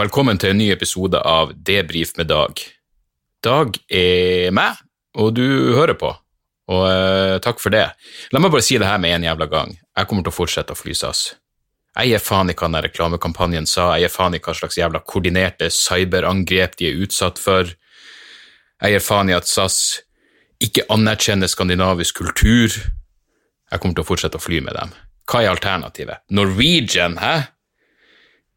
Velkommen til en ny episode av Debrif med Dag. Dag er meg, og du hører på, og uh, takk for det. La meg bare si det her med en jævla gang. Jeg kommer til å fortsette å fly SAS. Jeg gir faen i hva den reklamekampanjen sa, jeg gir faen i hva slags jævla koordinerte cyberangrep de er utsatt for. Jeg gir faen i at SAS ikke anerkjenner skandinavisk kultur. Jeg kommer til å fortsette å fly med dem. Hva er alternativet? Norwegian, hæ?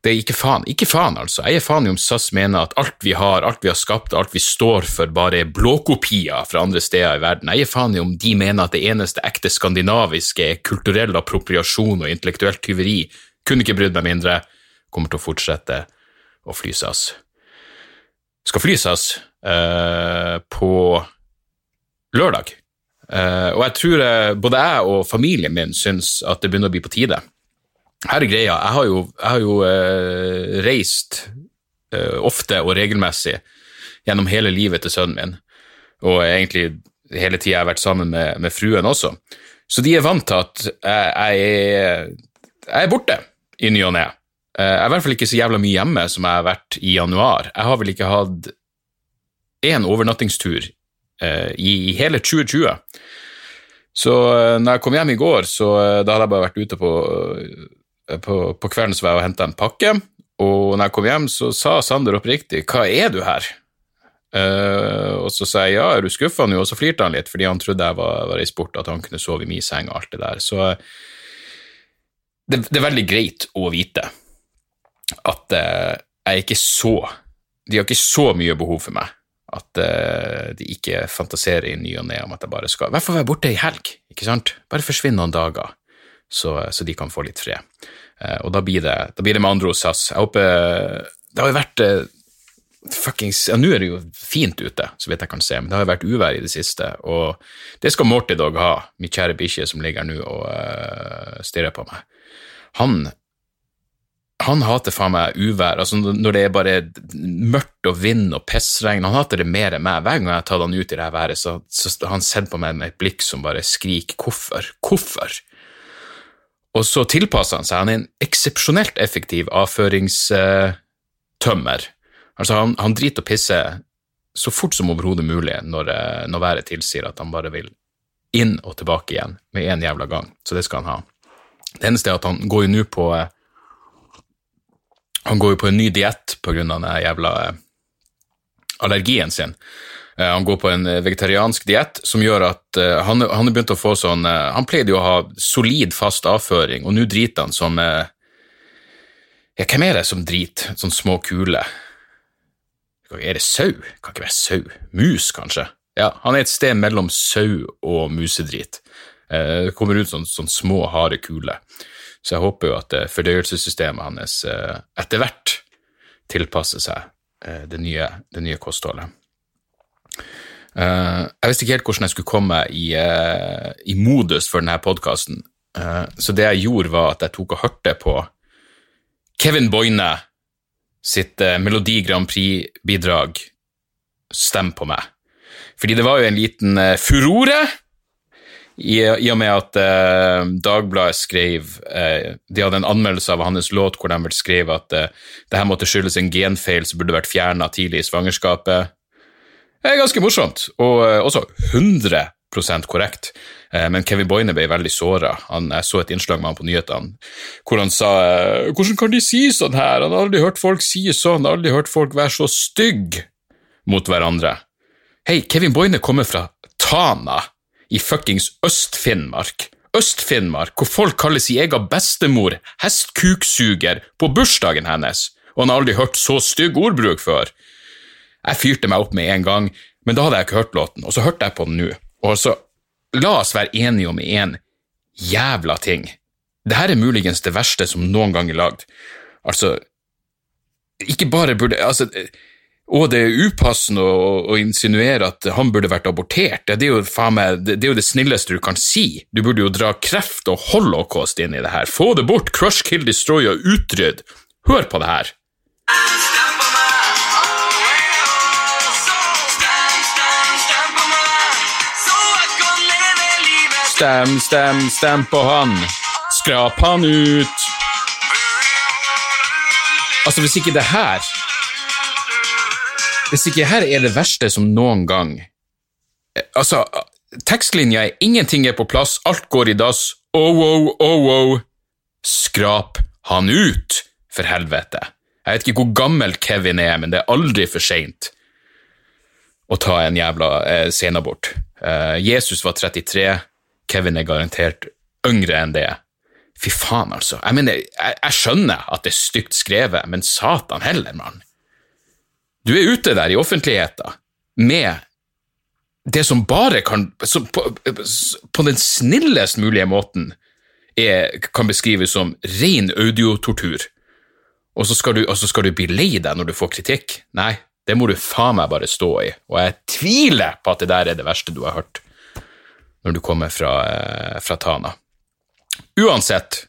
Det er ikke faen. Ikke faen, altså. Jeg er faen i om SAS mener at alt vi har, alt vi har skapt, alt vi står for, bare er blåkopier fra andre steder i verden. Jeg er faen i om de mener at det eneste ekte skandinaviske er kulturell appropriasjon og intellektuelt tyveri. Kunne ikke brydd meg mindre. Kommer til å fortsette å fly SAS. Skal fly SAS eh, på lørdag. Eh, og jeg tror eh, både jeg og familien min syns at det begynner å bli på tide her er greia. Jeg har jo, jeg har jo eh, reist eh, ofte og regelmessig gjennom hele livet til sønnen min, og egentlig hele tida jeg har vært sammen med, med, fruen også. Så de er vant til at jeg, jeg, jeg er borte i ny og ne. Eh, jeg er i hvert fall ikke så jævla mye hjemme som jeg har vært i januar. Jeg har vel ikke hatt én overnattingstur eh, i, i hele 2020. Så eh, når jeg kom hjem i går, så da hadde jeg bare vært ute på Eh, på, på kvelden så var jeg og henta en pakke, og når jeg kom hjem, så sa Sander oppriktig 'Hva er du her?' Uh, og så sa jeg ja, er du skuffa nå? Og så flirte han litt, fordi han trodde jeg var, var i sport, at han kunne sove i min seng og alt det der. Så det, det er veldig greit å vite at uh, jeg ikke så De har ikke så mye behov for meg at uh, de ikke fantaserer i ny og ne om at jeg bare skal I hvert fall være borte i helg, ikke sant? Bare forsvinne noen dager så, så, de kan få litt fred. Eh, og da blir, det, da blir det med andre ord SAS. Jeg håper Det har jo vært eh, fuckings Ja, nå er det jo fint ute, så vidt jeg kan se, men det har jo vært uvær i det siste, og det skal Morty Dog ha, min kjære bikkje som ligger her nå og uh, stirrer på meg. Han han hater faen meg uvær. altså Når det er bare mørkt og vind og pissregn. Han hater det mer enn meg. Hver gang jeg har tatt han ut i det her været, så, har han sett på meg med et blikk som bare skriker 'hvorfor'? Hvorfor? Og så tilpasser han seg. Han er en eksepsjonelt effektiv avføringstømmer. Altså, han, han driter og pisser så fort som overhodet mulig når, eh, når, været tilsier at han bare vil inn og tilbake igjen med en jævla gang. Så det skal han ha. Det eneste er at han går jo nå på eh, Han går jo på en ny diett av den jævla eh, allergien sin. Eh, han går på en eh, vegetariansk diett som gjør at uh, han, han begynt å få sånn Han pleide jo å ha solid, fast avføring, og nå driter han som Ja, hvem er det som driter? Sånn små kuler. Er det sau? Kan ikke være sau. Mus, kanskje? Ja, han er et sted mellom sau og musedrit. Det kommer ut sånn, sånn små, harde kuler. Så jeg håper jo at fordøyelsessystemet hans etter hvert tilpasser seg det nye, det nye kostholdet. Uh, jeg visste ikke helt hvordan jeg skulle komme i, uh, i modus for denne podkasten, eh, så det jeg gjorde, var at jeg tok og hørte på Kevin Boine sitt Melodi Grand Prix-bidrag Stem på meg. Fordi det var jo en liten furore i, i, og med at Dagbladet skrev De hadde en anmeldelse av hans låt hvor de skrev at det her måtte skyldes en genfeil som burde vært fjerna tidlig i svangerskapet. Er ganske morsomt, og eh, også 100 korrekt. Eh, men Kevin Boine ble veldig såra. Jeg så et innslag med han på nyhetene hvor han sa eh, hvordan kan de si sånn her, han har aldri hørt folk si sånn, aldri hørt folk være så stygge mot hverandre. Hei, Kevin Boine kommer fra Tana i fuckings Øst-Finnmark. Øst-Finnmark, hvor folk kaller sin egen bestemor hestkuksuger på bursdagen hennes, og han har aldri hørt så stygg ordbruk før. Jeg fyrte meg opp med en gang, men da hadde jeg ikke hørt låten, og så hørte jeg på den nå. Og så la oss være enige om én jævla ting. Dette er muligens det verste som noen gang er lagd. Altså, ikke bare burde Altså, og det er upassende å, å, insinuere at han burde vært abortert. Det er, jo, meg, det er jo det snilleste du kan si. Du burde jo dra kreft og holocaust inn i det her. Få det bort! Crush, kill, destroy og utrydd! Hør på det her! Stem, stem, stem på han. Skrap han ut. Altså, hvis ikke det her Hvis ikke her er det verste som noen gang eh, Altså, tekstlinja er 'ingenting er på plass, alt går i dass', oh, oh, oh, oh. Skrap han ut, for helvete. Jeg vet ikke hvor gammel Kevin er, men det er aldri for seint å ta en jævla eh, senabort. Eh, Jesus var 33, Kevin er garantert yngre enn det. Fy faen, altså. Jeg mener, jeg, jeg skjønner at det er stygt skrevet, men satan heller, mann. Du er ute der i offentligheten med det som bare kan som på, på, den snillest mulige måten er, kan beskrives som ren audiotortur. Og så, du, og så skal du bli lei deg når du får kritikk. Nei, det må du faen meg bare stå i. Og jeg tviler på at det der er det verste du har hørt når du kommer fra, eh, fra Tana. Uansett,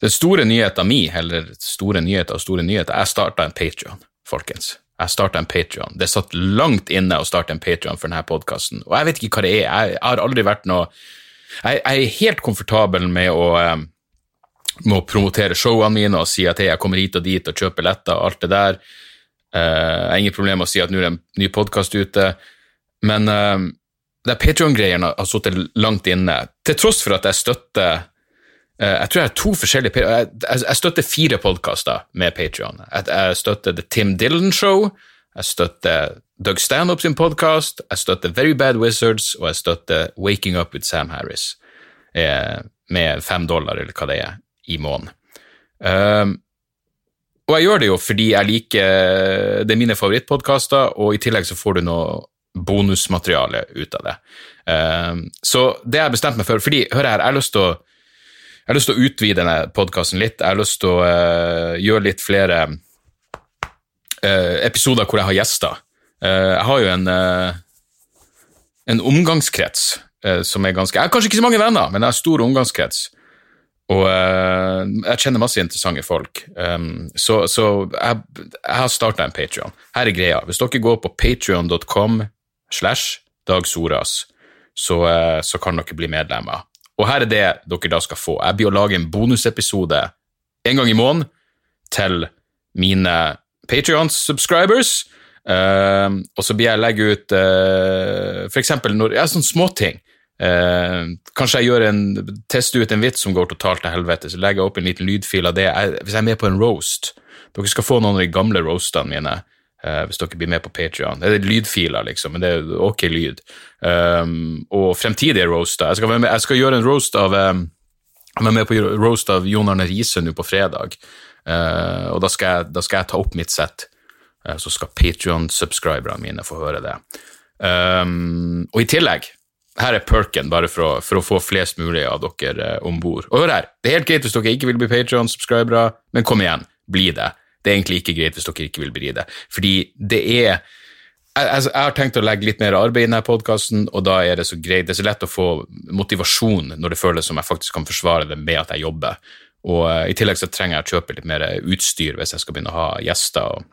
den store nyheten mi, eller store nyheter og store nyheter, jeg starta en Patrion, folkens. Jeg starta en Patrion. Det satt langt inne å starte en Patrion for denne podkasten, og jeg vet ikke hva det er. Jeg, har aldri vært noe jeg, jeg, er helt komfortabel med å, eh, med promotere showene mine og si at hey, jeg kommer hit og dit og kjøper billetter og alt det der. Uh, jeg har ingen problemer med å si at nå er det en ny podkast ute, men det Patrion-greiene har sittet langt inne, til tross for at jeg støtter uh, Jeg tror jeg har to forskjellige Jeg, jeg støtter fire podkaster med Patrion. Jeg, jeg, støtter The Tim Dillon Show, jeg støtter Doug Stanhope sin podkast, jeg støtter Very Bad Wizards, og jeg støtter Waking Up with Sam Harris med fem dollar, eller hva det er, i måneden. Um, og jeg gjør det jo fordi jeg liker Det er mine favorittpodkaster, og i tillegg så får du noe bonusmateriale ut av det. Um, så det jeg bestemt meg for fordi, hør her, jeg har lyst til å jeg har lyst til å utvide denne podkasten litt. Jeg har lyst til å uh, gjøre litt flere uh, episoder hvor jeg har gjester. Uh, jeg har jo en, en omgangskrets som er ganske Jeg har kanskje ikke så mange venner, men jeg har stor omgangskrets. Og jeg kjenner masse interessante folk. Um, så, så jeg, jeg, har starta en Patrion. Her er greia. Hvis dere går på patrion.com slash Dag Soras, så, uh, så, kan dere bli medlemmer. Og her er det dere da skal få. Jeg blir å lage en bonusepisode en gang i måneden til mine Patrion-subscribers. Uh, og så blir jeg legge ut uh, for eksempel når, ja, sånne småting. Uh, kanskje jeg gjør en, tester ut en vits som går totalt til helvete, så legger jeg opp en liten lydfil av det. Jeg, hvis jeg er med på en roast Dere skal få noen av de gamle roastene mine eh, hvis dere blir med på Patrion. Det er lydfiler, liksom, men det er ok lyd. Um, og fremtidige roaster. Jeg skal, jeg skal, gjøre en roast av um, Jeg er med på roast av Jon Arne Riise nå på fredag, uh, og da skal, jeg, da skal, jeg, ta opp mitt sett. Uh, så skal Patrion-subscriberne mine få høre det. Um, og i tillegg her er perken, bare for å, for å få flest mulig av dere uh, om bord. Og hør her, det er helt greit hvis dere ikke vil bli Patrion-subscribere, men kom igjen, bli det. Det er egentlig ikke greit hvis dere ikke vil bry det. Fordi det er jeg, jeg, har tenkt å legge litt mer arbeid i denne podkasten, og da er det så greit. Det er så lett å få motivasjon når det føles som jeg faktisk kan forsvare det med at jeg jobber. Og uh, I tillegg så trenger jeg å kjøpe litt mer utstyr hvis jeg skal begynne å ha gjester.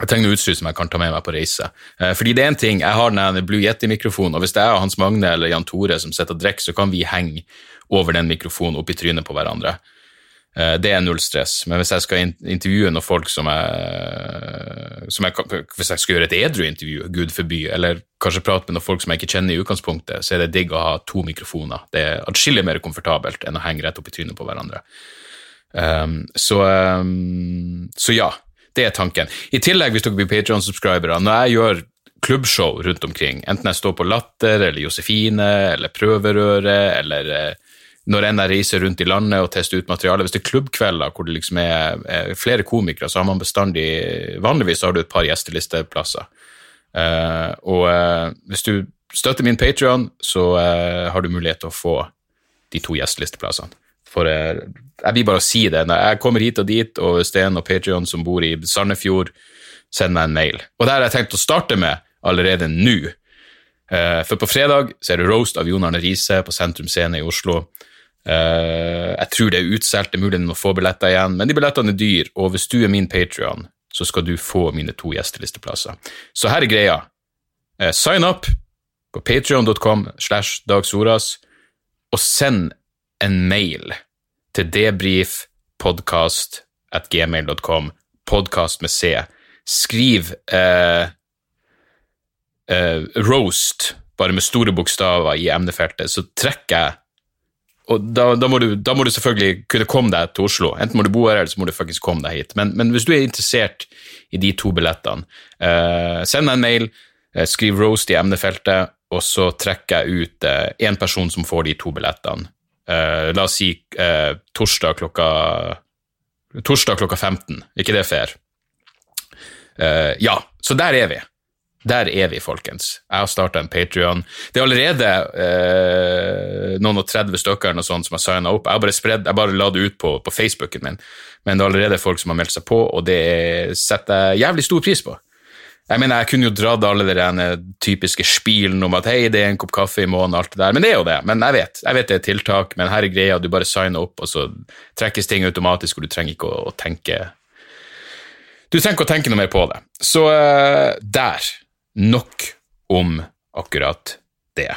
jeg trenger utstyr som jeg kan ta med meg på reise. Eh, fordi det er en ting, Jeg har den Blue Yeti-mikrofonen, og hvis det er Hans Magne eller Jan Tore som sitter og drikker, så kan vi henge over den mikrofonen opp i trynet på hverandre. Eh, det er null stress. Men hvis jeg skal intervjue noen folk som jeg, som jeg Hvis jeg skal gjøre et edru intervju, gud forby, eller kanskje prate med noen folk som jeg ikke kjenner i utgangspunktet, så er det digg å ha to mikrofoner. Det er atskillig mer komfortabelt enn å henge rett opp i trynet på hverandre. Um, så, um, så ja. Det er tanken. I tillegg, hvis dere blir Patreon-subscribere, når jeg gjør klubbshow rundt omkring, enten jeg står på Latter eller Josefine eller Prøverøret eller eh, når enn jeg reiser rundt i landet og tester ut materiale, hvis det er klubbkvelder hvor det liksom er, er flere komikere, så har man bestandig Vanligvis har du et par gjestelisteplasser. Uh, og uh, hvis du støtter min Patrion, så uh, har du mulighet til å få de to gjestelisteplassene. For jeg blir bare si det. Når jeg kommer hit og dit, og Sten og Patrion som bor i Sandefjord, send meg en mail. Og det har jeg tenkt å starte med allerede nå. For på fredag så er det roast av Jon Arne Riise på Sentrum Scene i Oslo. Eh, jeg tror det er utsolgt, det er mulig å få billetter igjen, men de billettene er dyr, og hvis du er min Patrion, så skal du få mine to gjestelisteplasser. Så her er greia. Sign up på patrion.com slash dagsoras, og send en mail til debrifpodkast at gmail.com, podkast med C. Skriv eh, eh, roast, bare med store bokstaver i emnefeltet, så trekker jeg og da, da, må du, da, må du, selvfølgelig kunne komme deg til Oslo. Enten må du bo her, eller så må du faktisk komme deg hit. Men, men hvis du er interessert i de to billettene, eh, send meg en mail, eh, skriv roast i emnefeltet, og så trekker jeg ut én eh, person som får de to billettene. Eh, la oss si eh, torsdag klokka Torsdag klokka 15. ikke det fair? Eh, ja, så der er vi. Der er vi, folkens. Jeg har starta en Patrion. Det er allerede eh, noen og 30 stykker noe sånt som har signa opp. Jeg bare, spredd, jeg bare la det ut på, på, Facebooken min, men det er allerede folk som har meldt seg på, og det setter jeg jævlig stor pris på. Jeg mener, jeg kunne jo dratt alle de typiske spilen om at hei, det er en kopp kaffe i måneden, alt det der, men det er jo det. Men jeg vet jeg vet det er tiltak, men her er greia, du bare signer opp, og så trekkes ting automatisk, og du trenger ikke å, å tenke Du trenger ikke å tenke noe mer på det. Så uh, der nok om akkurat det.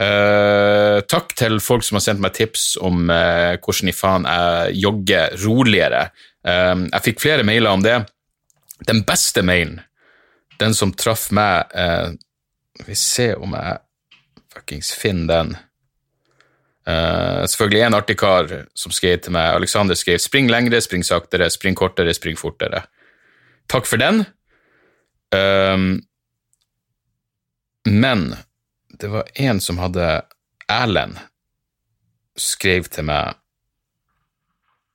Uh, takk til folk som har sendt meg tips om uh, hvordan i faen jeg jogger roligere. Uh, jeg fikk flere mailer om det. Den beste mailen, den som traff meg uh, vi ser om jeg fuckings finner den. selvfølgelig en artig kar som skrev til meg. Alexander skrev 'spring lengre, spring saktere, spring kortere, spring fortere'. Takk for den. Um, men det var en som hadde Erlend skrev til meg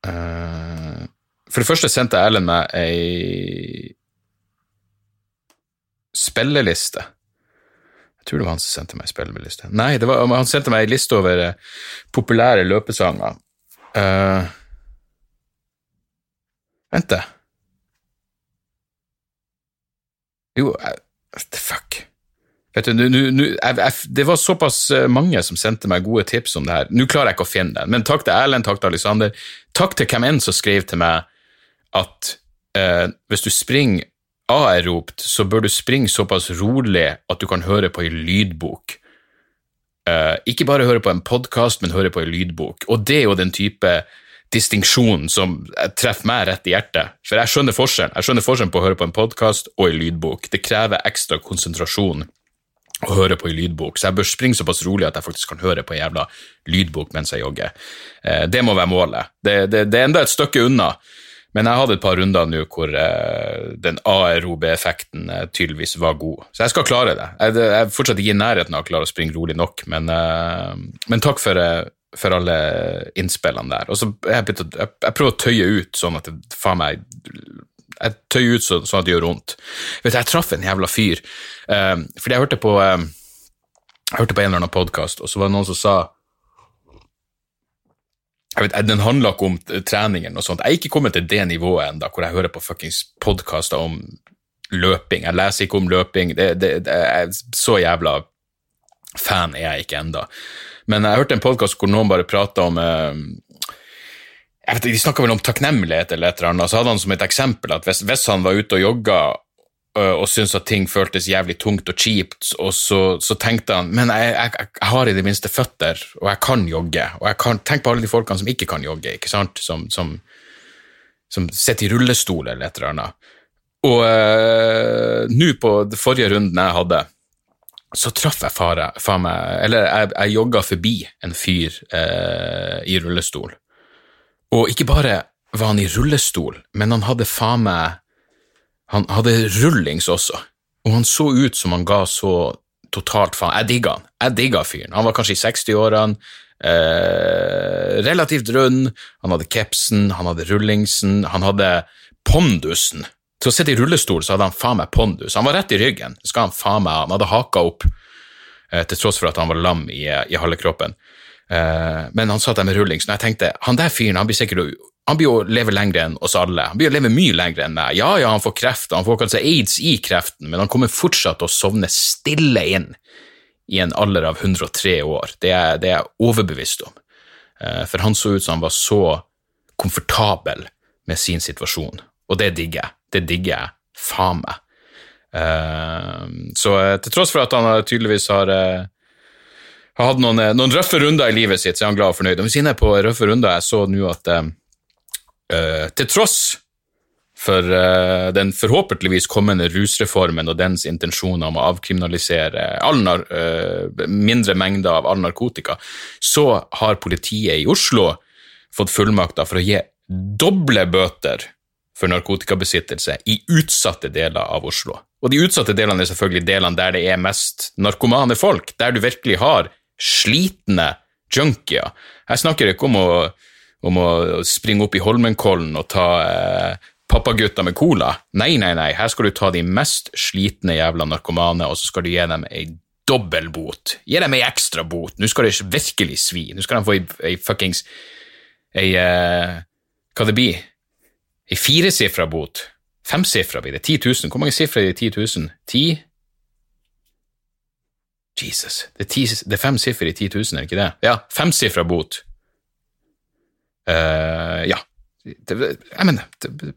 uh, For det første sendte Erlend meg ei spilleliste. Jeg tror det var han som sendte meg ei spilleliste. Nei, var, han sendte meg ei liste over uh, populære løpesanger. Uh, vent, det. Jo, fuck. Vet du, nu, nu, jeg, jeg, Det var såpass eh, mange som sendte meg gode tips om det her. Nå klarer jeg ikke å finne den, men takk til Erlend, takk til Alexander. Takk til hvem enn som skrev til meg at eh, hvis du springer aeropt, så bør du springe såpass rolig at du kan høre på ei lydbok. Eh, ikke bare høre på en podkast, men høre på ei lydbok. Og det er jo den type distinksjon som treffer meg rett i hjertet. For jeg skjønner forskjellen. Jeg skjønner forskjellen på å høre på en podkast og ei lydbok. Det krever ekstra konsentrasjon å høre på en lydbok, så jeg bør springe såpass rolig at jeg faktisk kan høre på en jævla lydbok mens jeg jogger. Eh, det må være målet. Det, det, det, er enda et stykke unna, men jeg hadde et par runder nå hvor eh, den AROB-effekten eh, tydeligvis var god, så jeg skal klare det. Jeg, jeg er fortsatt ikke i nærheten av å klare å springe rolig nok, men, men takk for, for alle innspillene der. Og så jeg, jeg, jeg prøver å tøye ut sånn at det faen meg jeg tøyer ut sånn, at det gjør vondt. Vet du, Jeg traff en jævla fyr. Um, fordi jeg hørte på um, jeg hørte på en eller annen podkast, og så var det noen som sa jeg vet, Den handla ikke om treningen og sånt. Jeg er ikke kommet til det nivået enda, hvor jeg hører på fuckings podkaster om løping. Jeg leser ikke om løping. Det, det, det så jævla fan er jeg ikke enda. Men jeg hørte en podkast hvor noen bare prata om uh, jeg vet, De snakka vel om takknemlighet eller et eller annet, så hadde han som et eksempel at hvis, hvis han var ute og jogga og syntes at ting føltes jævlig tungt og kjipt, og så, så tenkte han men jeg, jeg, jeg, har i det minste føtter, og jeg kan jogge. Og jeg kan Tenk på alle de folkene som ikke kan jogge, ikke sant? som, som, som sitter i rullestol eller et eller annet. Og øh, nå på den forrige runden jeg hadde, så traff jeg fare, meg Eller jeg, jeg jogga forbi en fyr øh, i rullestol. Og ikke bare var han i rullestol, men han hadde faen meg Han hadde rullings også, og han så ut som han ga så totalt faen. Jeg digga han. Jeg digga fyren. Han var kanskje i 60-årene, eh, relativt rund, han hadde kepsen, han hadde rullingsen, han hadde pondusen. Til å sitte i rullestol så hadde han faen meg pondus. Han var rett i ryggen, det skal han faen meg ha. Han hadde haka opp, eh, til tross for at han var lam i, i halve kroppen. Uh, men han satt der med rullings, og jeg tenkte han der fyren han blir sikkert han blir å leve lenger enn oss alle. Han blir å leve mye lenger enn meg. Ja, ja, han får kreft, han får kanskje aids i kreften, men han kommer fortsatt til å sovne stille inn i en alder av 103 år. Det er, det er jeg overbevist om. Uh, for han så ut som han var så komfortabel med sin situasjon, og det digger jeg. Det digger jeg faen meg. Uh, så til tross for at han tydeligvis har har hatt noen, eh, noen, røffe runder i livet sitt, så er han glad og fornøyd. Og Hvis er på røffe runder, jeg så nå at uh, til tross for uh, den forhåpentligvis kommende rusreformen og dens intensjoner om å avkriminalisere nar uh, mindre mengder av all narkotika, så har politiet i Oslo fått fullmakter for å gi doble bøter for narkotikabesittelse i utsatte deler av Oslo. Og de utsatte delene er selvfølgelig delene der det er mest narkomane folk, der du virkelig har slitne junkier. Jeg snakker ikke om å, om å springe opp i Holmenkollen og ta eh, pappagutter med cola. Nei, nei, nei, her skal du ta de mest slitne jævla narkomane, og så skal du gi dem ei dobbel bot. Gi dem ei ekstra bot. Nå skal det virkelig svi. Nå skal de få ei, ei fuckings Ei eh, Hva det blir? Ei firesifra bot. Femsifra blir det. 10 000. Hvor mange sifre er det i 10 000? Ti? Jesus. Det er, ti, det er fem siffer i 10 000, er det ikke det? Ja, femsifra bot. Uh, ja. Det, jeg mener det,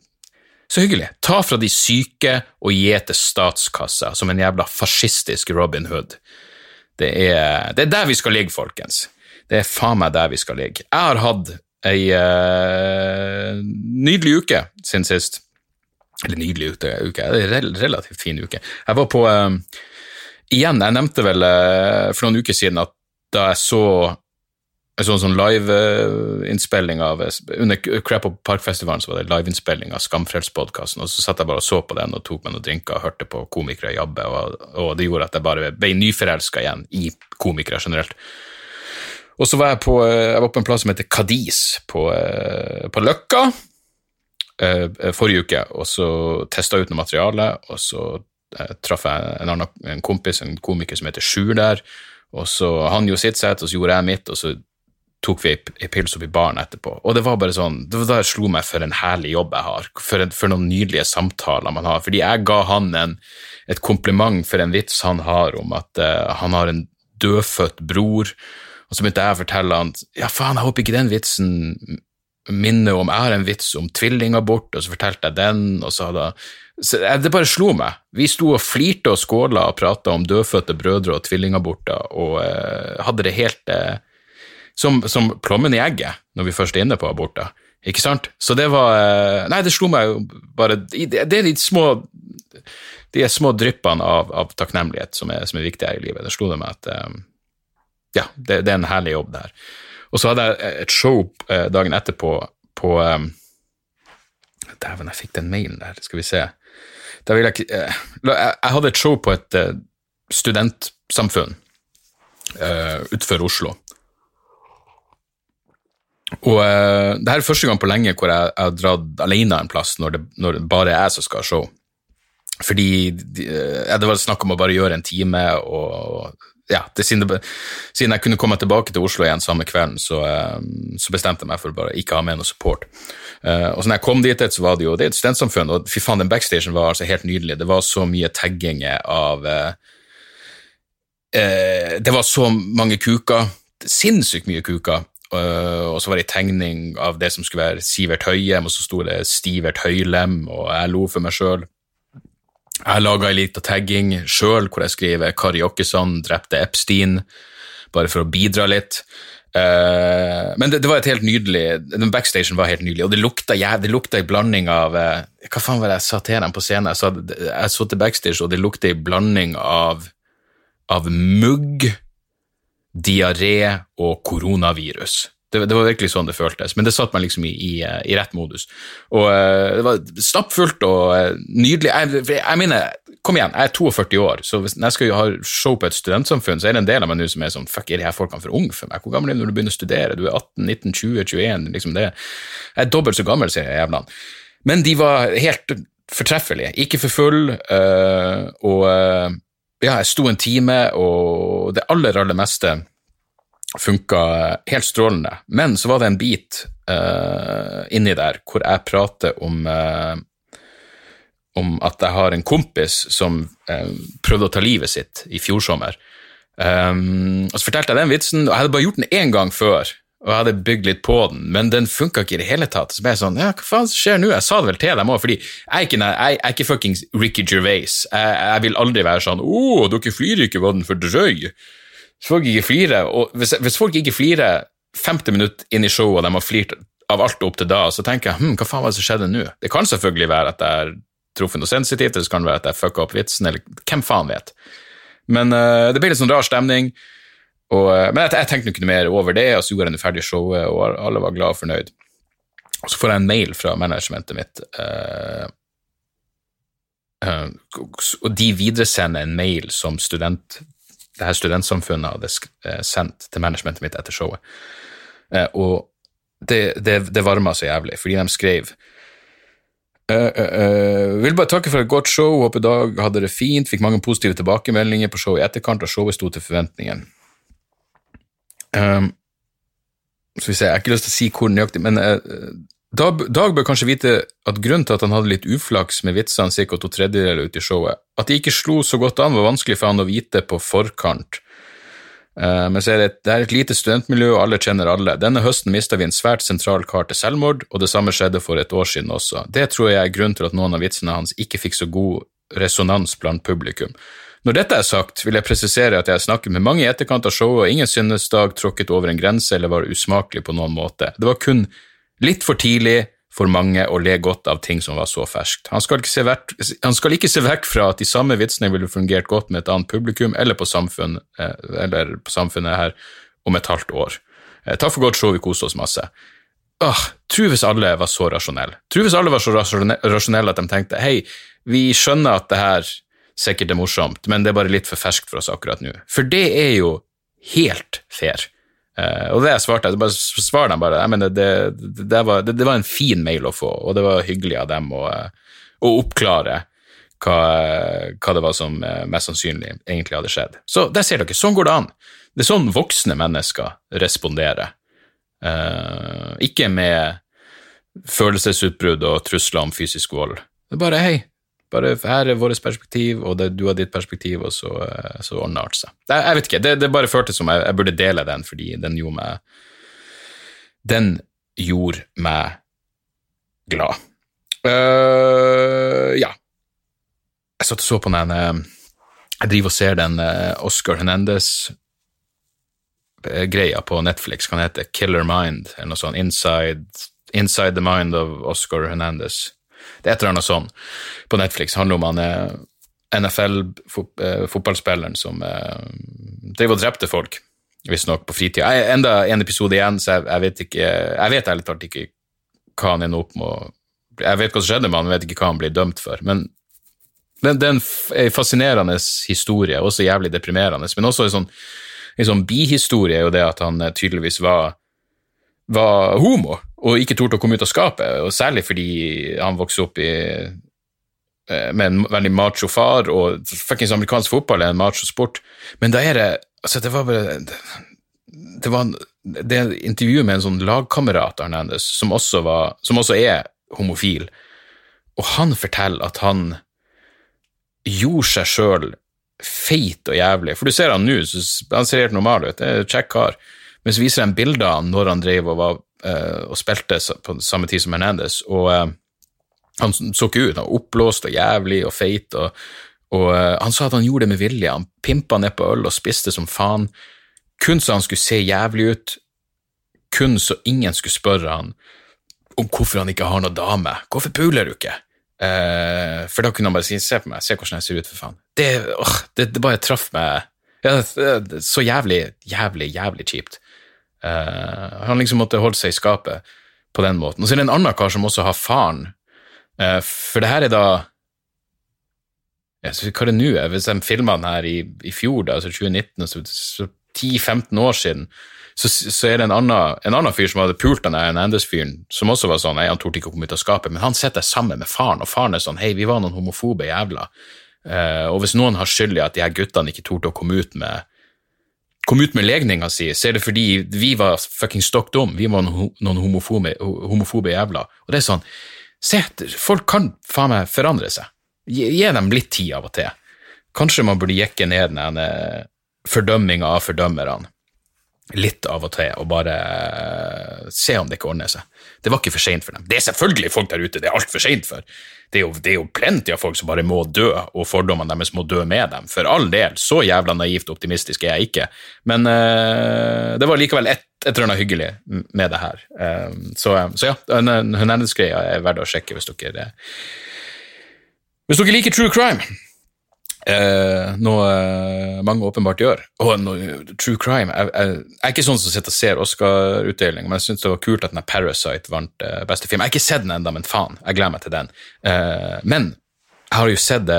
Så hyggelig. Ta fra de syke og gi til statskassa som en jævla fascistisk Robin Hood. Det er, det er der vi skal ligge, folkens. Det er faen meg der vi skal ligge. Jeg har hatt ei uh, nydelig uke siden sist. Eller nydelig uke, uke. relativt fin uke. Jeg var på uh, Igjen, jeg nevnte vel uh, for noen uker siden at da jeg så en sånn, sånn liveinnspilling av Under Crap Up Park-festivalen så var det liveinnspilling av Skamfrelspodkasten, og så satt jeg bare og så på den og tok meg noen drinker og hørte på komikere jabbe, og, og det gjorde at jeg bare ble nyforelska igjen i komikere generelt. Og så var jeg på, eh, jeg var på en plass som heter Cadiz på, eh, på Løkka eh, forrige uke, og så testa ut noe materiale, og så traff jeg en, annen, en kompis, en komiker som heter Sjur der, og så han gjorde sitt sett, og så gjorde jeg mitt, og så tok vi ei pils opp i baren etterpå. Og det var bare sånn, det var da jeg slo meg for en herlig jobb jeg har, for, en, for noen nydelige samtaler man har. Fordi jeg ga han en, et kompliment for en vits han har om at uh, han har en dødfødt bror, og så begynte jeg å fortelle han ja, faen, jeg håper ikke den vitsen minner om Jeg har en vits om tvillingabort, og så fortalte jeg den, og så hadde så Det bare slo meg. Vi sto og flirte og skåla og prata om dødfødte brødre og tvillingaborter, og eh, hadde det helt eh, som, som, plommen i egget når vi først er inne på aborter. Ikke sant? Så det var eh, Nei, det slo meg jo bare Det er de små de små dryppene av, av takknemlighet som er, som er viktige her i livet. Det slo det meg at ja, det, det, er en herlig jobb der. Og så hadde jeg et show eh, dagen etterpå på um, Dæven, jeg fikk den mailen der, skal vi se. Jeg, eh, jeg, hadde et show på et studentsamfunn uh, utenfor Oslo. Og uh, det her er første gang på lenge hvor jeg, jeg har dratt alene en plass når det, når det bare er jeg som skal ha show. Fordi uh, det var snakk om å bare gjøre en time og ja, det, siden, det, siden, jeg kunne komme tilbake til Oslo igjen samme kvelden, så, um, så bestemte jeg meg for å bare ikke ha med noe support. Uh, og så når jeg kom dit, så var det jo det er et studentsamfunn, og fy faen, den backstagen var altså helt nydelig. Det var så mye tagginger av uh, uh, Det var så mange kuker. Sinnssykt mye kuker. og så var det en tegning av det som skulle være Sivert Høyem, og så sto det Stivert Høylem, og jeg lo for meg sjøl. Jeg laga ei lita tagging sjøl hvor jeg skriver 'Kari Jokkesson drepte Epstein', bare for å bidra litt. Uh, men det, det, var et helt nydelig Den Backstagen var helt nydelig, og det lukta, ja, det lukta en blanding av uh, Hva faen var det jeg sa til dem på scenen? Jeg, sa, jeg så til backstage, og det lukta en blanding av, av mugg, diaré og koronavirus. Det, det, var virkelig sånn det føltes, men det satte meg liksom i, i, i rett modus. Og uh, Det var stappfullt og uh, nydelig. Jeg, jeg, mener, kom igjen, jeg er 42 år, så hvis jeg skal ha show på et studentsamfunn, så er det en del av meg nå som er sånn Fuck, er de her folkene for unge for meg? Hvor gammel er du når du begynner å studere? Du er 18, 19, 20, 21? liksom det. Jeg er dobbelt så gammel, sier jævlene. Men de var helt fortreffelige. Ikke for full, uh, og ja, jeg sto en time, og det aller, aller meste funka helt strålende. Men så var det en bit uh, inni der hvor jeg prater om uh, om at jeg har en kompis som uh, prøvde å ta livet sitt i fjor sommer. Um, og Så fortalte jeg den vitsen, og jeg hadde bare gjort den én gang før. Og jeg hadde bygd litt på den, men den funka ikke i det hele tatt. Så ble jeg sånn, ja, hva faen skjer nå? Jeg sa det vel til dem òg, fordi jeg er ikke, jeg, jeg er ikke fuckings Ricky Gervais. Jeg, jeg, vil aldri være sånn 'Å, dere flyr ikke, var den for drøy?' Hvis folk ikke flirer, og hvis, hvis folk ikke flirer 50 minutter inn i showet og de har flirt av alt opp til da, så tenker jeg hm, hva faen var det som skjedde nå? Det kan selvfølgelig være at jeg har truffet noe sensitivt, eller så kan det være at jeg fucka opp vitsen, eller hvem faen vet. Men uh, det ble litt sånn rar stemning. Og, uh, men jeg tenkte ikke noe mer over det, og så gjorde jeg det ferdig showet, og alle var glad og fornøyd. Og så får jeg en mail fra managementet mitt, uh, og de videresender en mail som student, det her studentsamfunnet hadde sendt til managementet mitt etter showet. og det, det, det varma så jævlig, fordi de skrev uh, uh, vil bare takke for et godt show, håper Dag hadde det fint, fikk mange positive tilbakemeldinger på showet i etterkant, og showet sto til forventningen. Um, så vi ser, Jeg har ikke lyst til å si hvor nøyaktig, men Dag, Dag, bør kanskje vite at grunnen til at han hadde litt uflaks med vitsene ca. to tredjedeler ut i showet, at de ikke slo så godt an, var vanskelig for han å vite på forkant. Uh, men så er det, det er et lite studentmiljø, og alle kjenner alle. Denne høsten mista vi en svært sentral kar til selvmord, og det samme skjedde for et år siden også. Det tror jeg er grunnen til at noen av vitsene hans ikke fikk så god resonans blant publikum. Når dette er sagt, vil jeg presisere at jeg har snakket med mange i etterkant av showet, og ingen synes Dag tråkket over en grense eller var usmakelig på noen måte. Det var kun litt for tidlig, for mange å le godt av ting som var så ferskt. Han skal, vekk, han skal ikke se vekk fra at de samme vitsene ville fungert godt med et annet publikum eller på, samfunn, eh, eller på samfunnet her om et halvt år. Eh, takk for godt show, vi koste oss masse. Åh, Tro hvis alle var så rasjonelle. Tro hvis alle var så rasjonelle at de tenkte hei, vi skjønner at det her sikkert er morsomt, men det er bare litt for ferskt for oss akkurat nå. For det er jo helt fair. Uh, og det jeg svarte, jeg bare svarer dem bare. Mener, det, det, det, var, det, var, en fin mail å få, og det var hyggelig av dem å, eh, å oppklare hva, hva, det var som eh, mest sannsynlig egentlig hadde skjedd. Så der ser dere, sånn går det an. Det er sånn voksne mennesker responderer. Uh, ikke med følelsesutbrudd og trusler om fysisk vold. Det er bare hei, bare her er vårt perspektiv, og det, du har ditt perspektiv, og så, eh, så ordner det seg. Jeg, jeg, vet ikke, det, det bare føltes som jeg, jeg, burde dele den, fordi den gjorde meg Den gjorde meg glad. Uh, ja. Jeg satt og så på den eh, Jeg driver og ser den Oscar Hernandez greia på Netflix, kan hete Killer Mind, eller noe sånt. Inside, Inside the Mind of Oscar Hernandez. Det er et eller annet sånn på Netflix. Det handler om han er NFL-fotballspilleren eh, som eh, driver og drepte folk, visstnok på fritida. Enda en episode igjen, så jeg, jeg vet ikke Jeg vet ærlig talt ikke hva han ender opp med å Jeg vet hva som skjedde med han, vet ikke hva han blir dømt for. Men det, er en fascinerende historie, også jævlig deprimerende. Men også en sånn, en sånn bihistorie er jo det at han eh, tydeligvis var, var homo og ikke torde å komme ut av skapet, og særlig fordi han vokste opp i, eh, med en veldig macho far, og fuckings amerikansk fotball er en macho sport, men da er det altså det var bare det var det intervjuet med en sånn lagkamerat Hernandez, som også, var, som også er homofil, og han forteller at han gjorde seg sjøl feit og jævlig. For du ser han nå, han ser helt normal ut, det er en kjekk kar, men så viser de bilder av han når han drev og var og spilte på samme tid som Hernandez, og uh, han så ikke ut. Han var oppblåst og jævlig og feit, og, og uh, han sa at han gjorde det med vilje. Han pimpa ned på øl og spiste som faen, kun så han skulle se jævlig ut, kun så ingen skulle spørre han om hvorfor han ikke har noe dame. Hvorfor puler du ikke? Uh, for da kunne han bare si 'se på meg, se hvordan jeg ser ut, for faen'. Det, oh, det, det bare traff meg ja, så jævlig, jævlig, jævlig kjipt. Uh, han liksom måtte holde seg i skapet på den måten. Og så er det en annen kar som også har faren. Uh, for det her er da ja, så Hva er det nå? Hvis de filma den her i, i fjor, da, altså 2019, så, så 10-15 år siden, så, så, er det en annen, en annen fyr som hadde pult den Hernandez-fyren, som også var sånn, nei, han torde ikke å komme ut av skapet, men han sitter sammen med faren, og faren er sånn, hei, vi var noen homofobe jævler. Uh, og hvis noen har skyld i at de her guttene ikke torde å komme ut med kom ut med legninga si, så er det fordi vi var fucking stokk dum. Vi var noen homofobe, homofobe jævler. Og det er sånn Se, folk kan faen meg forandre seg. Gi, gi, dem litt tid av og til. Kanskje man burde jekke ned den fordømminga av fordømmerne litt av og til, og bare uh, se om det ikke ordner seg. Det var ikke for seint for dem. Det er selvfølgelig folk der ute det er altfor seint for det er, jo, det er jo plenty av folk som bare må dø, og fordommene deres må dø med dem. For all del, så jævla naivt optimistisk er jeg ikke. Men uh, det var likevel et, et eller annet hyggelig med det her. Uh, så, så, ja, Hernandez-greia er verdt å sjekke hvis dere Hvis dere liker true crime. Uh, noe uh, mange åpenbart gjør. Og no, true crime jeg, jeg, jeg, er ikke sånn som sitter og ser Oscar-utdeling, men jeg syns det var kult at den Parasite vant eh, beste film. Jeg har ikke sett den ennå, men faen, jeg gleder meg til den. men jeg har jo sett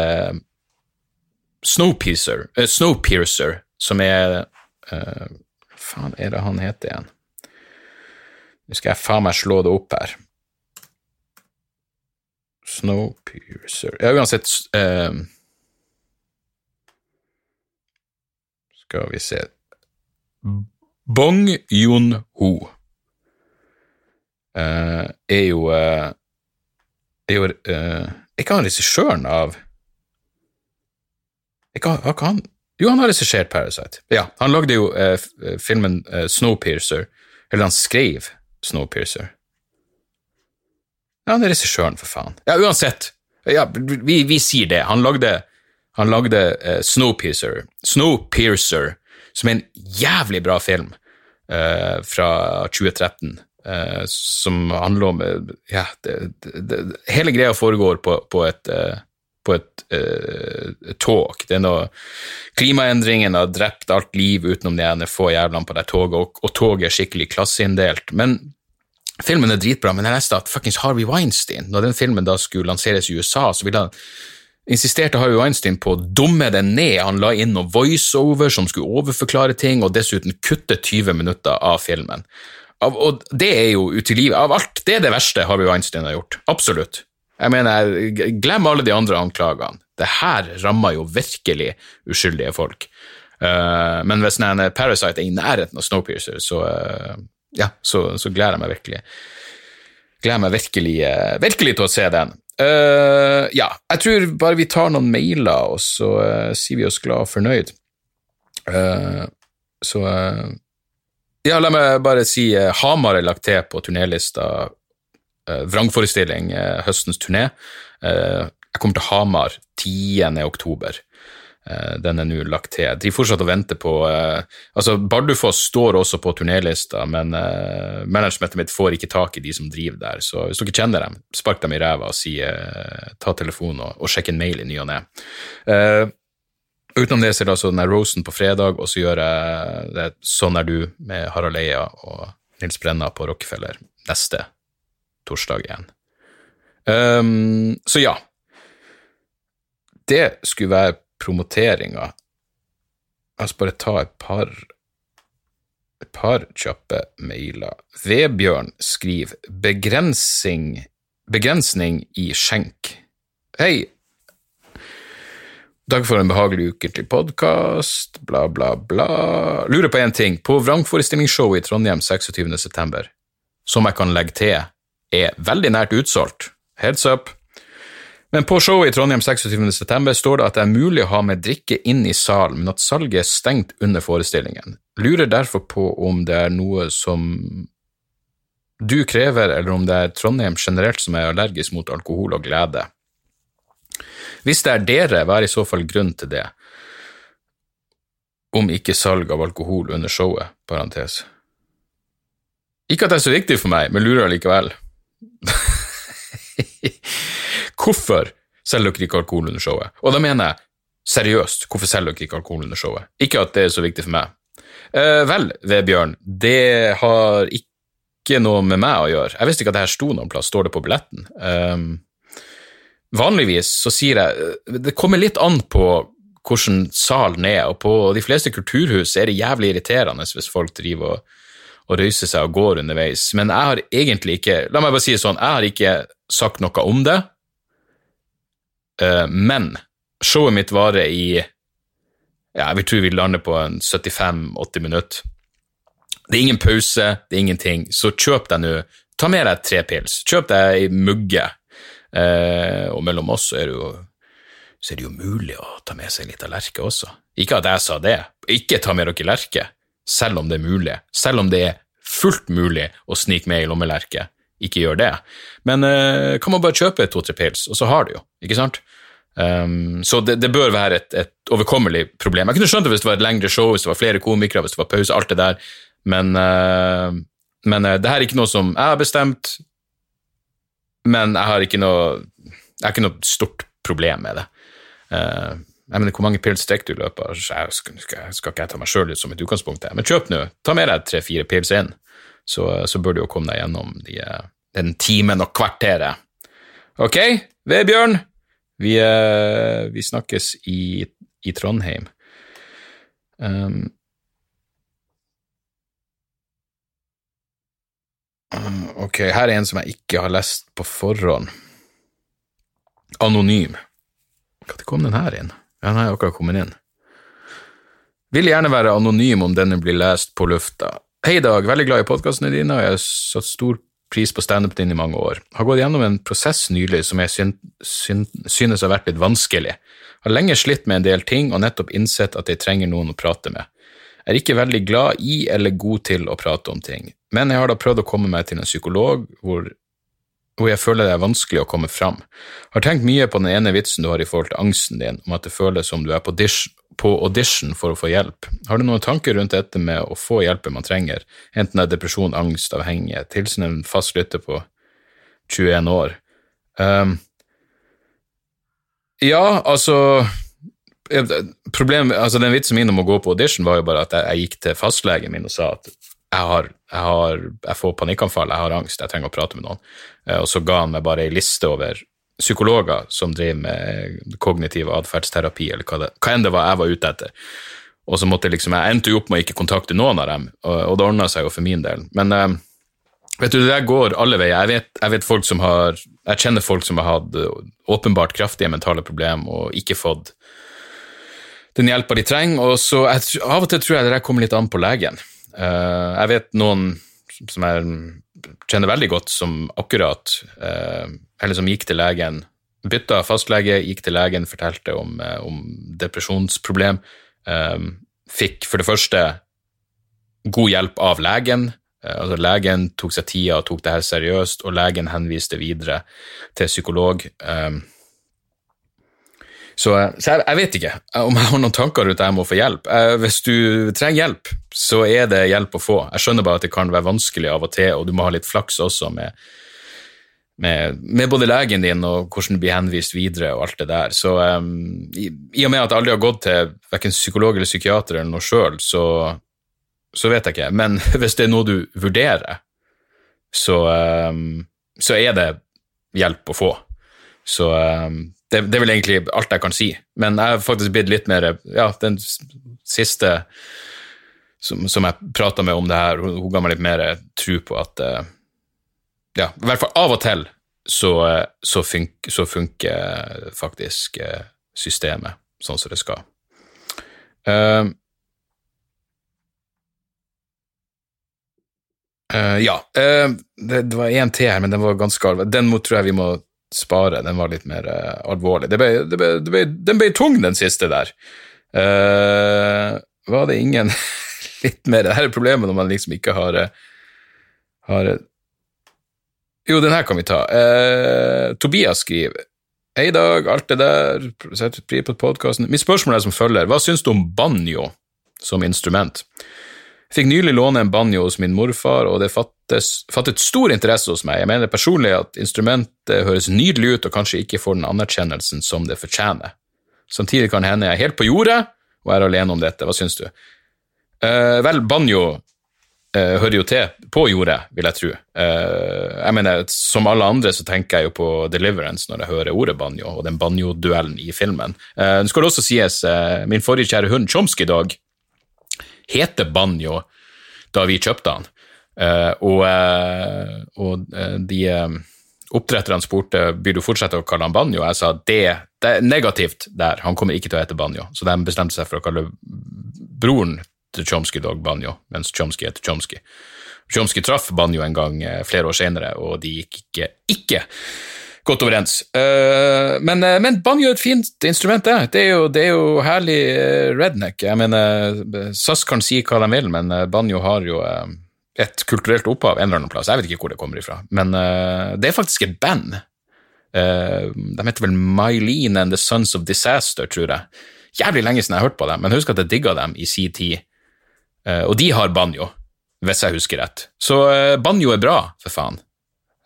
Snowpiercer, Snowpiercer, som er faen er det han heter igjen? Nå skal jeg faen meg slå det opp her. Snowpiercer Ja, uansett Skal vi se Bong Yun-ho uh, er jo uh, Er jo Er ikke han regissøren av Er ikke han jo, han har regissert Parasite. Ja, Han lagde jo eh, eh, filmen eh, Snowpiercer, eller han skrev Snowpiercer. Ja, han er regissøren, for faen. Ja, uansett. Ja, vi, vi sier det. Han lagde, han lagde eh, Snowpiercer, Snowpiercer, som er en jævlig bra film eh, fra 2013. Eh, som handler om ja, det, det, det, Hele greia foregår på, på et på et uh, tog. Det er noe Klimaendringene har drept alt liv utenom de ene få jævlene på det toget, og, og toget er skikkelig klasseinndelt. Men filmen er dritbra, men jeg leste at fuckings Harvey Weinstein, når den filmen da skulle lanseres i USA, så ville han insisterte Harvey Weinstein på å dumme den ned. Han la inn noe voiceover som skulle overforklare ting, og dessuten kutte 20 minutter av filmen. Av, og det er jo utilgivelig. Av alt, det er det verste Harvey Weinstein har gjort. Absolutt. Jeg mener, glem alle de andre anklagene. Det her rammer jo virkelig uskyldige folk. Uh, men hvis en Parasite er i nærheten av Snowpiercer, så, uh, ja, så, så, gleder jeg meg virkelig gleder meg virkelig, uh, virkelig til å se den. Ja, jeg tror bare vi tar noen mailer, og så sier vi oss glad og fornøyd. så ja, la meg bare si Hamar er lagt til på turnélista vrangforestilling, høstens turné. Jeg kommer til Hamar 10. oktober. Den er nå lagt til. De fortsatt og venter på altså Bardufoss står også på turnélista, men managementet mitt får ikke tak i de som driver der. Så hvis dere kjenner dem, spark dem i ræva og si ta telefonen og, og sjekk en mail i ny og ne. Utenom det så er det altså den Rosen på fredag, og så gjør jeg det Sånn er du med Harald Eia og Nils Brenna på Rockefeller neste torsdag igjen. Um, så ja. Det skulle være promoteringa. Jeg skal bare ta et par et par kjappe mailer. Vebjørn skriver begrensning, begrensning i skjenk. Hei. Takk for en behagelig uke til podkast, bla, bla, bla. Lurer på én ting. På vrangforestillingsshowet i Trondheim 26.9., som jeg kan legge til er veldig nært utsolgt. Heads up. Men på showet i Trondheim 26.9 står det at det er mulig å ha med drikke inn i salen, men at salget er stengt under forestillingen. Lurer derfor på om det er noe som du krever, eller om det er Trondheim generelt som er allergisk mot alkohol og glede. Hvis det er dere, hva er i så fall grunnen til det? Om ikke salg av alkohol under showet, parentes. Ikke at det er så viktig for meg, men lurer allikevel. hvorfor selger dere ikke alkohol under showet? Og da mener jeg seriøst, hvorfor selger dere ikke alkohol under showet? Ikke at det er så viktig for meg. Eh, vel, Vebjørn, det har ikke noe med meg å gjøre. Jeg visste ikke at det her sto noen plass, står det på billetten? Eh, vanligvis så sier jeg Det kommer litt an på hvordan salen er, og på de fleste kulturhus er det jævlig irriterende hvis folk driver og og røyse seg og går underveis. Men jeg har egentlig ikke La meg bare si det sånn, jeg har ikke sagt noe om det. Uh, men showet mitt varer i ja, Jeg vil tro vi lander på en 75-80 minutter. Det er ingen pause, det er ingenting, så kjøp deg nå Ta med deg tre pils. Kjøp deg ei mugge. Uh, og mellom oss er det jo så er det jo mulig å ta med seg litt av lerke også. Ikke at jeg sa det. Ikke ta med dere lerke selv om det er mulig. Selv om det er fullt mulig å snike med i lommelerket. Ikke gjør det. Men uh, kan man bare kjøpe to-tre pils, og så har du jo, ikke sant? Um, så det, det, bør være et, et, overkommelig problem. Jeg kunne skjønt det hvis det var et lengre show, hvis det var flere komikere, hvis det var pause, alt det der. Men, uh, men uh, det her er ikke noe som jeg har bestemt, men jeg har ikke noe, har ikke noe stort problem med det. Uh, jeg mener, Hvor mange pils drikker du i løpet av skal, skal, skal ikke jeg ta meg sjøl ut som et utgangspunkt, men kjøp nå. Ta med deg tre-fire pils inn, så, så bør du jo komme deg gjennom de, den timen og kvarteret. Ok, Vebjørn, vi, vi snakkes i, i Trondheim. Um, ok, her er en som jeg ikke har lest på forhånd. Anonym. Når kom den her inn? Ja, den har akkurat kommet inn. Vil gjerne være anonym om denne blir lest på lufta. Hei, Dag. Veldig glad i podkastene dine, og jeg har satt stor pris på standupen din i mange år. Har gått gjennom en prosess nylig som jeg syn, syn, synes har vært litt vanskelig. Har lenge slitt med en del ting og nettopp innsett at jeg trenger noen å prate med. Jeg er ikke veldig glad i eller god til å prate om ting, men jeg har da prøvd å komme meg til en psykolog hvor, hvor jeg føler det er vanskelig å komme fram. Har tenkt mye på den ene vitsen du har i forhold til angsten din, om at det føles som du er på, dish, på audition for å få hjelp. Har du noen tanker rundt dette med å få hjelpen man trenger, enten det er depresjon, angst, avhengighet? Hilsen en fast lytter på 21 år. Um, ja, altså Problemet, altså Den vitsen min om å gå på audition var jo bare at jeg, jeg gikk til fastlegen min og sa at jeg, har, jeg, har, jeg får panikkanfall, jeg har angst, jeg trenger å prate med noen. Eh, og så ga han meg bare ei liste over psykologer som driver med kognitiv atferdsterapi, eller hva, det, hva enn det var jeg var ute etter. Og så måtte liksom, Jeg endte jo opp med å ikke kontakte noen av dem, og, og det ordna seg jo for min del. Men eh, vet du, det der går alle veier. Jeg vet, jeg vet folk som har jeg kjenner folk som har hatt åpenbart kraftige mentale problemer og ikke fått den hjelpa de trenger. og så jeg, Av og til tror jeg det der kommer litt an på legen. Uh, jeg vet noen som jeg kjenner veldig godt, som akkurat uh, Eller som gikk til legen, bytta fastlege, gikk til legen, fortalte om, uh, om depresjonsproblem. fikk for det første god hjelp av legen, Eh, altså Legen tok seg tida og tok det her seriøst, og legen henviste videre til psykolog. Um, så, så jeg, jeg, vet ikke om jeg har noen tanker rundt det jeg må få hjelp. Uh, hvis du trenger hjelp, så er det hjelp å få. Jeg skjønner bare at det kan være vanskelig av og til, og du må ha litt flaks også med, med, med både legen din og hvordan du blir henvist videre og alt det der. Så um, i, i, og med at jeg aldri har gått til verken psykolog eller psykiater eller noe sjøl, så så vet jeg ikke. Men hvis det er noe du vurderer, så, um, så er det hjelp å få. Så um, det, det, er vel egentlig alt jeg kan si. Men jeg har faktisk blitt litt mer Ja, den siste som, som jeg prata med om det her, hun ga meg litt mer tro på at uh, Ja, i hvert fall av og til så, så, fun så funker faktisk uh, systemet sånn som det skal. Uh, Uh, ja. Uh, det, det, var én til her, men den var ganske alvorlig. Den må, tror jeg vi må spare. Den var litt mer uh, alvorlig. Det ble, det ble, ble, den ble tung, den siste der. var det ingen litt mer Det her er problemet når man liksom ikke har, har Jo, den her kan vi ta. Tobias skriver Hei, Dag, alt det der, setter pris på podkasten. Mitt spørsmål er som følger. Hva syns du om banjo som instrument? Fikk nylig låne en banjo hos min morfar, og det fattes, fattet stor interesse hos meg. Jeg mener personlig at instrumentet høres nydelig ut og kanskje ikke får den anerkjennelsen som det fortjener. Samtidig kan hende jeg er helt på jordet og er alene om dette. Hva syns du? Uh, vel, banjo uh, hører jo til på jordet, vil jeg tro. Uh, jeg mener, Som alle andre så tenker jeg jo på Deliverance når jeg hører ordet banjo, og den banjoduellen i filmen. Det skal også sies, min forrige kjære hund Chomsky dag, heter Banjo da vi kjøpte han. Uh, og, uh, og uh, de oppdretterne spurte blir du fortsette å kalle han Banjo. Jeg sa det, det er negativt der, han kommer ikke til å hete Banjo. Så de bestemte seg for å kalle broren til Chomsky Dog Banjo, mens Chomsky heter Chomsky. Chomsky traff Banjo en gang flere år senere, og de gikk ikke, ikke godt overens. Men, men, banjo er et fint instrument, det. Det er jo, det er jo herlig redneck. Jeg mener, SAS kan si hva de vil, men banjo har jo et kulturelt opphav en eller annen plass. Jeg vet ikke hvor det kommer ifra, men det er faktisk et band. de heter vel Mylene and The Sons of Disaster, tror jeg. Jævlig lenge siden jeg har hørt på dem, men husk at jeg digga dem i sin tid. og de har banjo. hvis jeg husker rett. Så uh, banjo er bra, for faen.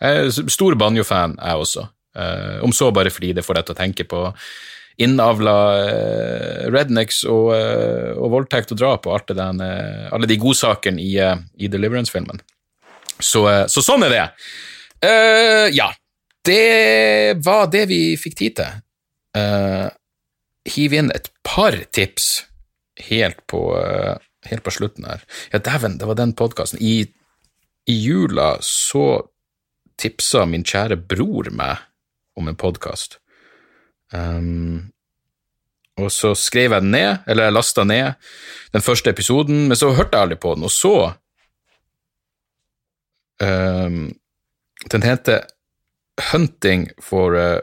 Jeg er stor banjo-fan, jeg også. Uh, om så bare fordi det får deg til å tenke på innavla uh, rednecks og, uh, og, voldtekt og drap og alt den, alle de godsakene i, i Deliverance-filmen. Så, så, sånn er det. ja, det var det vi fikk tid til. Hiv inn et par tips helt på, helt på slutten her. Ja, dæven, det var den podkasten. I, I jula så tipsa min kjære bror meg om en podkast. Um, og så skrev jeg den ned, eller jeg lasta ned den første episoden, men så hørte jeg aldri på den, og så um, Den heter Hunting for uh,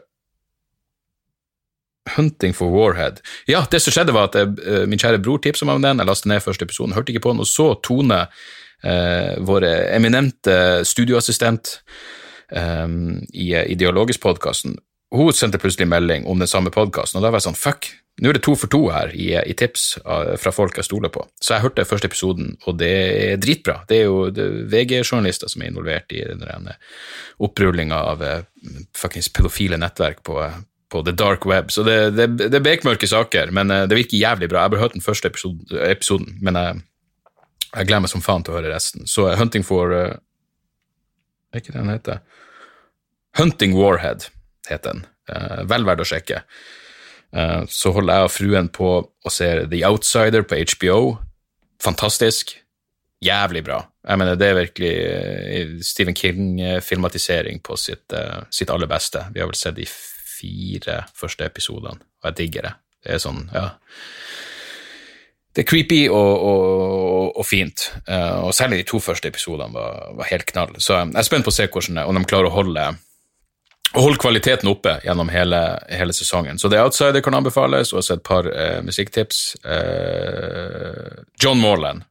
Hunting for Warhead. Ja, det som skjedde, var at jeg, uh, min kjære bror tipsa meg om den, jeg lasta ned første episoden, hørte ikke på den, og så Tone, uh, vår eminente studioassistent, um, i, i Dialogisk-podkasten, hun sendte plutselig melding om den samme podkasten, og da var jeg sånn fuck, nå er det to for to her i, i tips uh, fra folk jeg stoler på. Så jeg hørte første episoden, og det er dritbra. Det er jo VG-journalister som er involvert i den opprullinga av uh, fuckings pedofile nettverk på, på the dark web. Så det, det, det er bekmørke saker, men det virker jævlig bra. Jeg bare hørt den første episoden, episoden men jeg, jeg gleder meg som faen til å høre resten. Så Hunting for er ikke det den heter? Hunting Warhead heter den. Uh, vel verdt å sjekke. Uh, så holder jeg og fruen på og ser The Outsider på HBO. Fantastisk. Jævlig bra. Jeg mener, det er virkelig uh, Stephen King-filmatisering på sitt, sitt, aller beste. Vi har vel sett de fire første episodene, og jeg digger det. Det er sånn, ja det er creepy og, og, og fint, og særlig de to første episodene var, var, helt knall. Så jeg er spent på å se hvordan det, om de klarer å holde, å holde kvaliteten oppe gjennom hele, hele, sesongen. Så The Outsider kan anbefales, og også et par eh, musikktips. Eh, John Morland,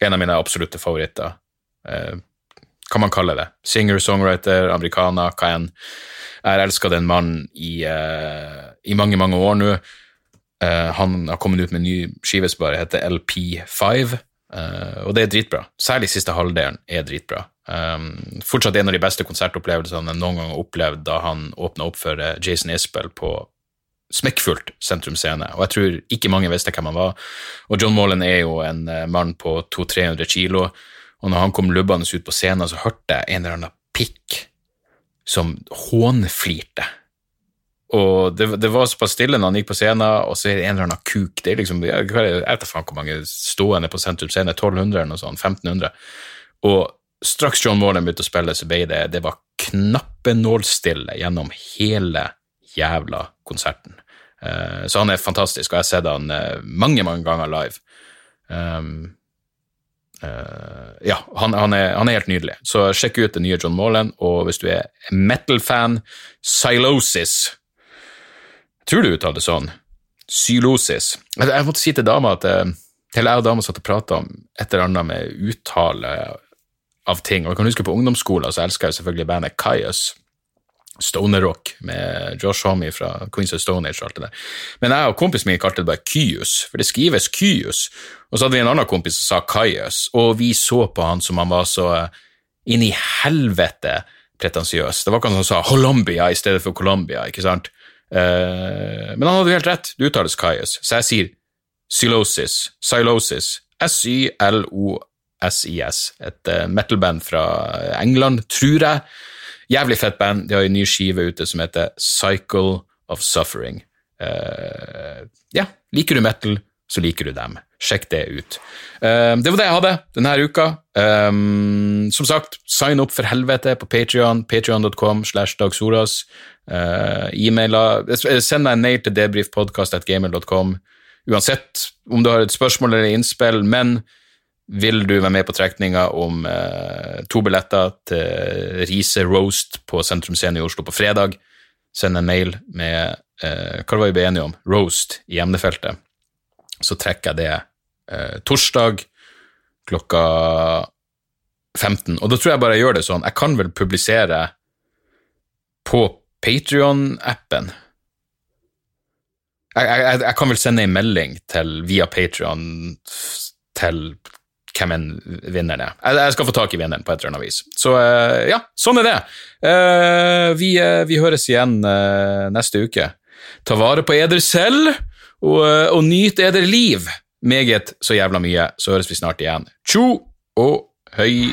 en av mine absolutte favoritter. hva man kaller det. Singer, songwriter, amerikaner, hva enn. Jeg har elska den mannen i, i mange, mange år nå. Uh, han har kommet ut med en ny skive som bare heter LP5, uh, eh, og det er dritbra. Særlig siste halvdelen er dritbra. Um, fortsatt en av de beste konsertopplevelsene jeg noen gang har opplevd da han åpna opp for uh, Jason Isbell på smekkfullt Sentrum Scene, og jeg tror ikke mange visste hvem han var. Og John Mollen er jo en mann på 200-300 kilo, og når han kom lubbende ut på scenen, så hørte jeg en eller annen pikk som hånflirte. Og det, det, var såpass stille når han gikk på scenen, og så er det en eller annen kuk. Det er liksom, Jeg vet ikke hvor mange stående på Sentrum Scene, 1200 eller noe sånt, 1500. Og straks John Morland begynte å spille, så ble det, det var knappenålstille gjennom hele jævla konserten. Uh, så han er fantastisk, og jeg har sett han uh, mange, mange ganger live. Um, uh, ja, han, han, er, han, er, helt nydelig. Så sjekk ut det nye John Morland, og hvis du er metal-fan, Silosis Tror du uttaler det sånn? Sylosis. Jeg måtte si til dama at eh, Eller jeg og dama satt og prata om et eller annet med uttale av ting. Og jeg kan huske På ungdomsskolen så elska jeg selvfølgelig bandet Kaius. Stoner Rock med Josh Homme fra Queens of Stone Age og alt det der. Men jeg og kompisen min kalte det bare Kyus, for det skrives Kyus. Og så hadde vi en annen kompis som sa Kaius, og vi så på han som han var så eh, inn i helvete pretensiøs. Det var ikke han som sa Colombia i stedet for Colombia, ikke sant? Uh, men han hadde jo helt rett, det uttales Caius, så jeg sier Silosis, Silosis, S-Y-L-O-S-I-S, et uh, metal-band fra England, tror jeg. Jævlig fett band, de har en ny skive ute som heter Cycle of Suffering. Uh, ja, liker du metal, så liker du dem. Sjekk det ut. Uh, det var det jeg hadde denne uka. Um, som sagt, sign opp for helvete på Patrion, patrion.com slash dagsoras. Uh, E-mailer Send meg en mail til debrifpodkast.gamer.com, uansett om du har et spørsmål eller innspill, men vil du være med på trekninga om eh, to billetter til Riise Roast på Sentrum Scene i Oslo på fredag, send en mail med eh, hva var vi enige om? Roast i emnefeltet så trekker jeg det eh, torsdag klokka 15. Og da tror jeg bare jeg gjør det sånn Jeg kan vel publisere på Patrion-appen. Jeg, jeg, jeg, kan vel sende en melding til, via Patrion til hvem enn vinneren er. Jeg, jeg skal få tak i vinneren på et eller annet vis. Så eh, ja, sånn er det. Eh, vi, eh, vi høres igjen neste uke. Ta vare på eder selv, og, og nyt eder liv meget så jævla mye. Så høres vi snart igjen. Tjo og høy.